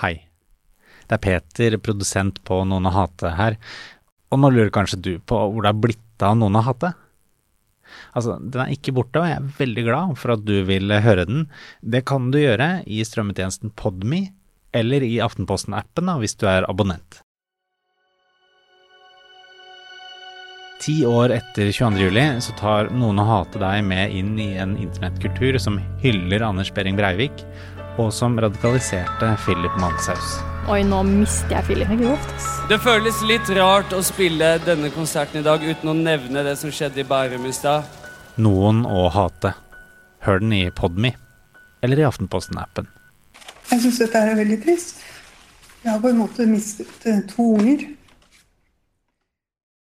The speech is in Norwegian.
Hei. Det er Peter, produsent på Noen å hate her. Og nå lurer kanskje du på hvor det er blitt av Noen å hate? Altså, den er ikke borte, og jeg er veldig glad for at du vil høre den. Det kan du gjøre i strømmetjenesten Podme, eller i Aftenposten-appen hvis du er abonnent. Ti år etter 22. juli så tar Noen å hate deg med inn i en internettkultur som hyller Anders Behring Breivik, og som radikaliserte Philip Manshaus. Oi, nå mister jeg Philip. Det føles litt rart å spille denne konserten i dag uten å nevne det som skjedde i Bærum i stad. Noen å hate. Hør den i Podme, eller i Aftenposten-appen. Jeg syns dette er veldig trist. Jeg har på en måte mistet eh, to unger.